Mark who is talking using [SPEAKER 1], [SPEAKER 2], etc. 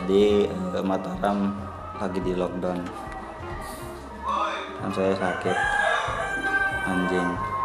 [SPEAKER 1] jadi eh, Mataram lagi di lockdown. Dan saya sakit anjing.